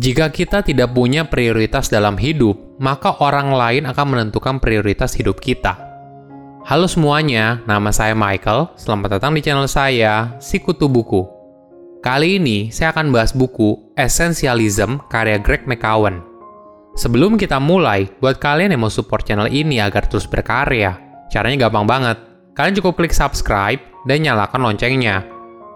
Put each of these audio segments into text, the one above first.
Jika kita tidak punya prioritas dalam hidup, maka orang lain akan menentukan prioritas hidup kita. Halo semuanya, nama saya Michael. Selamat datang di channel saya, Sikutu Buku. Kali ini saya akan bahas buku Essentialism karya Greg McCowan. Sebelum kita mulai, buat kalian yang mau support channel ini agar terus berkarya, caranya gampang banget. Kalian cukup klik subscribe dan nyalakan loncengnya.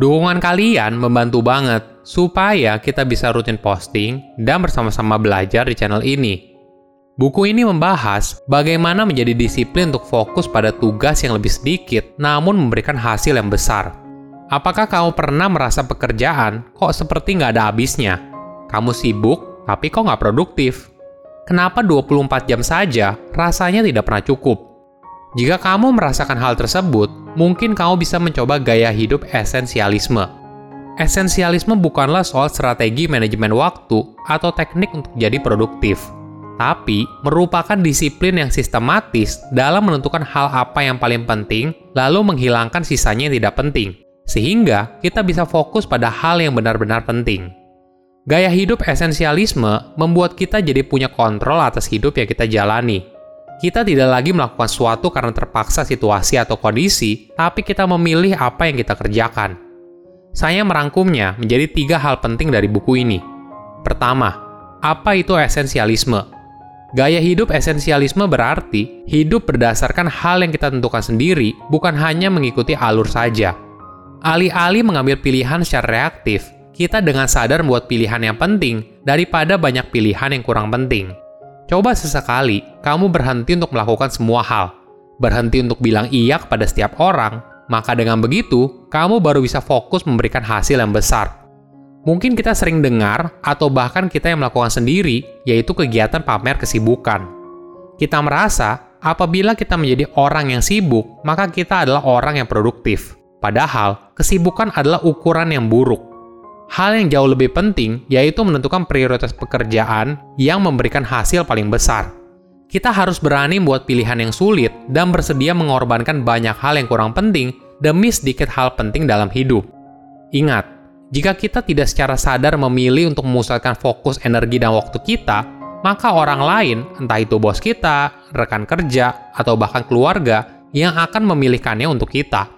Dukungan kalian membantu banget supaya kita bisa rutin posting dan bersama-sama belajar di channel ini. Buku ini membahas bagaimana menjadi disiplin untuk fokus pada tugas yang lebih sedikit namun memberikan hasil yang besar. Apakah kamu pernah merasa pekerjaan kok seperti nggak ada habisnya? Kamu sibuk, tapi kok nggak produktif? Kenapa 24 jam saja rasanya tidak pernah cukup? Jika kamu merasakan hal tersebut, mungkin kamu bisa mencoba gaya hidup esensialisme Esensialisme bukanlah soal strategi manajemen waktu atau teknik untuk jadi produktif, tapi merupakan disiplin yang sistematis dalam menentukan hal apa yang paling penting, lalu menghilangkan sisanya yang tidak penting, sehingga kita bisa fokus pada hal yang benar-benar penting. Gaya hidup esensialisme membuat kita jadi punya kontrol atas hidup yang kita jalani. Kita tidak lagi melakukan sesuatu karena terpaksa situasi atau kondisi, tapi kita memilih apa yang kita kerjakan saya merangkumnya menjadi tiga hal penting dari buku ini. Pertama, apa itu esensialisme? Gaya hidup esensialisme berarti hidup berdasarkan hal yang kita tentukan sendiri, bukan hanya mengikuti alur saja. Alih-alih mengambil pilihan secara reaktif, kita dengan sadar membuat pilihan yang penting daripada banyak pilihan yang kurang penting. Coba sesekali kamu berhenti untuk melakukan semua hal, berhenti untuk bilang iya kepada setiap orang, maka dengan begitu, kamu baru bisa fokus memberikan hasil yang besar. Mungkin kita sering dengar atau bahkan kita yang melakukan sendiri, yaitu kegiatan pamer kesibukan. Kita merasa apabila kita menjadi orang yang sibuk, maka kita adalah orang yang produktif. Padahal, kesibukan adalah ukuran yang buruk. Hal yang jauh lebih penting yaitu menentukan prioritas pekerjaan yang memberikan hasil paling besar kita harus berani membuat pilihan yang sulit dan bersedia mengorbankan banyak hal yang kurang penting demi sedikit hal penting dalam hidup. Ingat, jika kita tidak secara sadar memilih untuk memusatkan fokus energi dan waktu kita, maka orang lain, entah itu bos kita, rekan kerja, atau bahkan keluarga, yang akan memilihkannya untuk kita.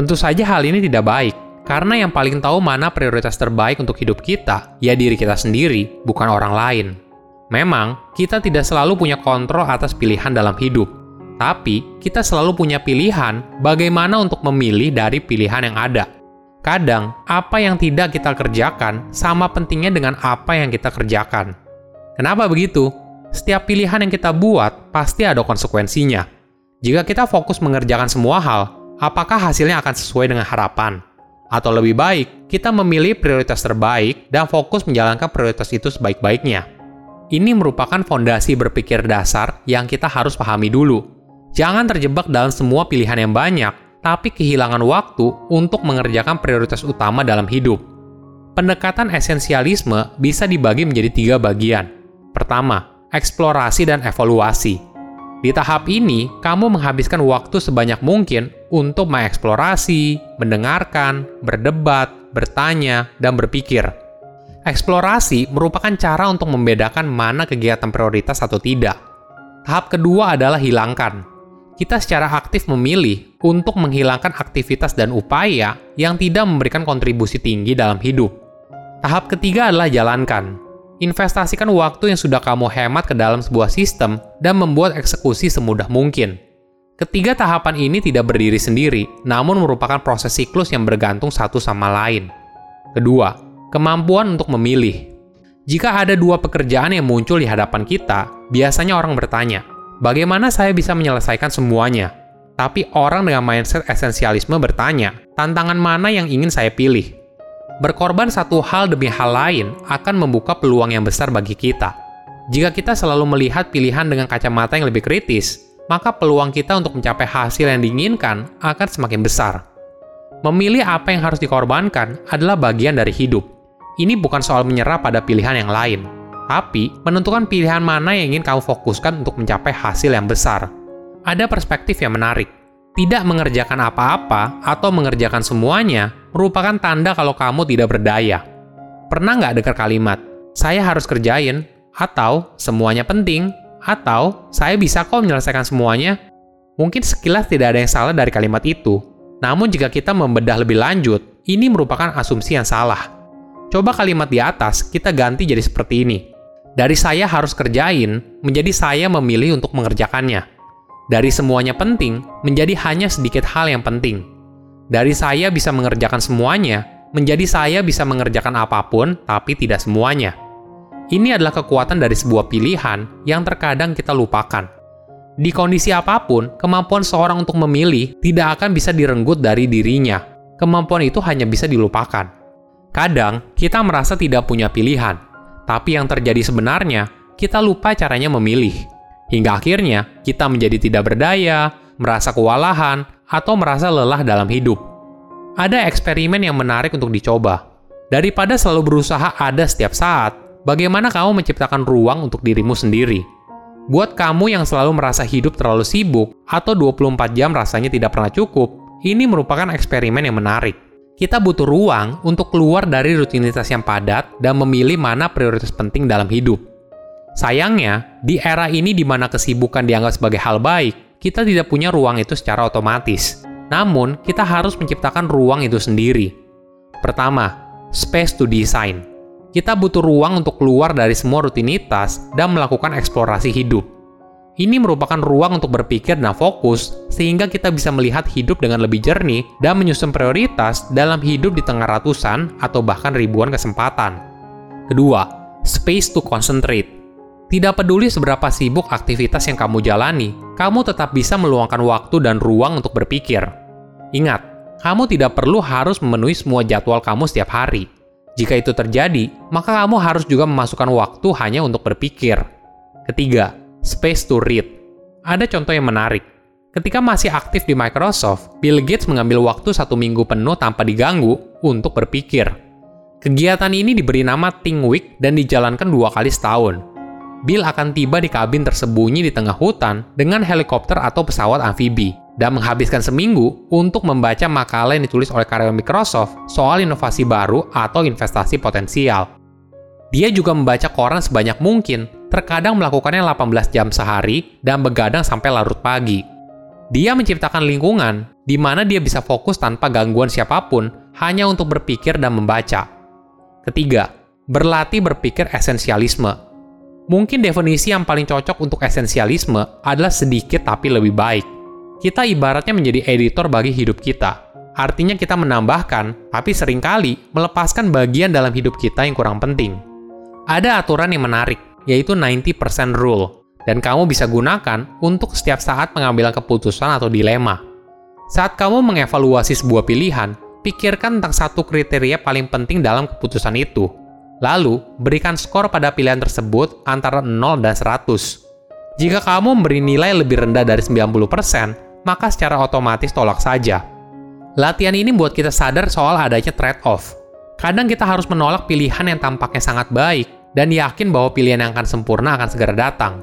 Tentu saja hal ini tidak baik, karena yang paling tahu mana prioritas terbaik untuk hidup kita, ya diri kita sendiri, bukan orang lain. Memang, kita tidak selalu punya kontrol atas pilihan dalam hidup, tapi kita selalu punya pilihan bagaimana untuk memilih dari pilihan yang ada. Kadang, apa yang tidak kita kerjakan sama pentingnya dengan apa yang kita kerjakan. Kenapa begitu? Setiap pilihan yang kita buat pasti ada konsekuensinya. Jika kita fokus mengerjakan semua hal, apakah hasilnya akan sesuai dengan harapan? Atau lebih baik, kita memilih prioritas terbaik dan fokus menjalankan prioritas itu sebaik-baiknya. Ini merupakan fondasi berpikir dasar yang kita harus pahami dulu. Jangan terjebak dalam semua pilihan yang banyak, tapi kehilangan waktu untuk mengerjakan prioritas utama dalam hidup. Pendekatan esensialisme bisa dibagi menjadi tiga bagian. Pertama, eksplorasi dan evaluasi. Di tahap ini, kamu menghabiskan waktu sebanyak mungkin untuk mengeksplorasi, mendengarkan, berdebat, bertanya, dan berpikir Eksplorasi merupakan cara untuk membedakan mana kegiatan prioritas atau tidak. Tahap kedua adalah hilangkan. Kita secara aktif memilih untuk menghilangkan aktivitas dan upaya yang tidak memberikan kontribusi tinggi dalam hidup. Tahap ketiga adalah jalankan. Investasikan waktu yang sudah kamu hemat ke dalam sebuah sistem dan membuat eksekusi semudah mungkin. Ketiga tahapan ini tidak berdiri sendiri, namun merupakan proses siklus yang bergantung satu sama lain. Kedua, Kemampuan untuk memilih. Jika ada dua pekerjaan yang muncul di hadapan kita, biasanya orang bertanya, bagaimana saya bisa menyelesaikan semuanya? Tapi orang dengan mindset esensialisme bertanya, tantangan mana yang ingin saya pilih? Berkorban satu hal demi hal lain akan membuka peluang yang besar bagi kita. Jika kita selalu melihat pilihan dengan kacamata yang lebih kritis, maka peluang kita untuk mencapai hasil yang diinginkan akan semakin besar. Memilih apa yang harus dikorbankan adalah bagian dari hidup ini bukan soal menyerah pada pilihan yang lain, tapi menentukan pilihan mana yang ingin kamu fokuskan untuk mencapai hasil yang besar. Ada perspektif yang menarik. Tidak mengerjakan apa-apa atau mengerjakan semuanya merupakan tanda kalau kamu tidak berdaya. Pernah nggak dengar kalimat, saya harus kerjain, atau semuanya penting, atau saya bisa kok menyelesaikan semuanya. Mungkin sekilas tidak ada yang salah dari kalimat itu, namun jika kita membedah lebih lanjut, ini merupakan asumsi yang salah. Coba kalimat di atas kita ganti jadi seperti ini. Dari saya harus kerjain, menjadi saya memilih untuk mengerjakannya. Dari semuanya penting, menjadi hanya sedikit hal yang penting. Dari saya bisa mengerjakan semuanya, menjadi saya bisa mengerjakan apa pun, tapi tidak semuanya. Ini adalah kekuatan dari sebuah pilihan yang terkadang kita lupakan. Di kondisi apa pun, kemampuan seorang untuk memilih tidak akan bisa direnggut dari dirinya. Kemampuan itu hanya bisa dilupakan. Kadang, kita merasa tidak punya pilihan, tapi yang terjadi sebenarnya, kita lupa caranya memilih. Hingga akhirnya, kita menjadi tidak berdaya, merasa kewalahan, atau merasa lelah dalam hidup. Ada eksperimen yang menarik untuk dicoba. Daripada selalu berusaha ada setiap saat, Bagaimana kamu menciptakan ruang untuk dirimu sendiri? Buat kamu yang selalu merasa hidup terlalu sibuk atau 24 jam rasanya tidak pernah cukup, ini merupakan eksperimen yang menarik. Kita butuh ruang untuk keluar dari rutinitas yang padat dan memilih mana prioritas penting dalam hidup. Sayangnya, di era ini di mana kesibukan dianggap sebagai hal baik, kita tidak punya ruang itu secara otomatis. Namun, kita harus menciptakan ruang itu sendiri. Pertama, space to design kita butuh ruang untuk keluar dari semua rutinitas dan melakukan eksplorasi hidup. Ini merupakan ruang untuk berpikir dan fokus, sehingga kita bisa melihat hidup dengan lebih jernih dan menyusun prioritas dalam hidup di tengah ratusan atau bahkan ribuan kesempatan. Kedua, space to concentrate. Tidak peduli seberapa sibuk aktivitas yang kamu jalani, kamu tetap bisa meluangkan waktu dan ruang untuk berpikir. Ingat, kamu tidak perlu harus memenuhi semua jadwal kamu setiap hari jika itu terjadi, maka kamu harus juga memasukkan waktu hanya untuk berpikir. Ketiga, space to read. Ada contoh yang menarik. Ketika masih aktif di Microsoft, Bill Gates mengambil waktu satu minggu penuh tanpa diganggu untuk berpikir. Kegiatan ini diberi nama Think Week dan dijalankan dua kali setahun. Bill akan tiba di kabin tersembunyi di tengah hutan dengan helikopter atau pesawat amfibi dan menghabiskan seminggu untuk membaca makalah yang ditulis oleh karyawan Microsoft soal inovasi baru atau investasi potensial. Dia juga membaca koran sebanyak mungkin, terkadang melakukannya 18 jam sehari dan begadang sampai larut pagi. Dia menciptakan lingkungan di mana dia bisa fokus tanpa gangguan siapa pun hanya untuk berpikir dan membaca. Ketiga, berlatih berpikir esensialisme. Mungkin definisi yang paling cocok untuk esensialisme adalah sedikit tapi lebih baik kita ibaratnya menjadi editor bagi hidup kita. Artinya kita menambahkan, tapi sering kali melepaskan bagian dalam hidup kita yang kurang penting. Ada aturan yang menarik, yaitu 90% rule, dan kamu bisa gunakan untuk setiap saat pengambilan keputusan atau dilema. Saat kamu mengevaluasi sebuah pilihan, pikirkan tentang satu kriteria paling penting dalam keputusan itu. Lalu, berikan skor pada pilihan tersebut antara 0 dan 100. Jika kamu memberi nilai lebih rendah dari 90%, maka secara otomatis tolak saja. Latihan ini buat kita sadar soal adanya trade-off. Kadang kita harus menolak pilihan yang tampaknya sangat baik dan yakin bahwa pilihan yang akan sempurna akan segera datang.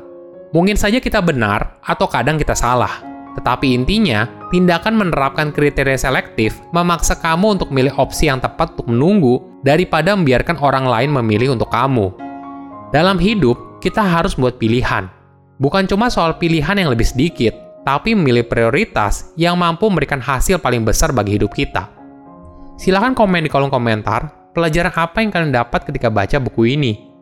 Mungkin saja kita benar atau kadang kita salah. Tetapi intinya, tindakan menerapkan kriteria selektif memaksa kamu untuk memilih opsi yang tepat untuk menunggu daripada membiarkan orang lain memilih untuk kamu. Dalam hidup, kita harus buat pilihan. Bukan cuma soal pilihan yang lebih sedikit, tapi memilih prioritas yang mampu memberikan hasil paling besar bagi hidup kita. Silahkan komen di kolom komentar pelajaran apa yang kalian dapat ketika baca buku ini.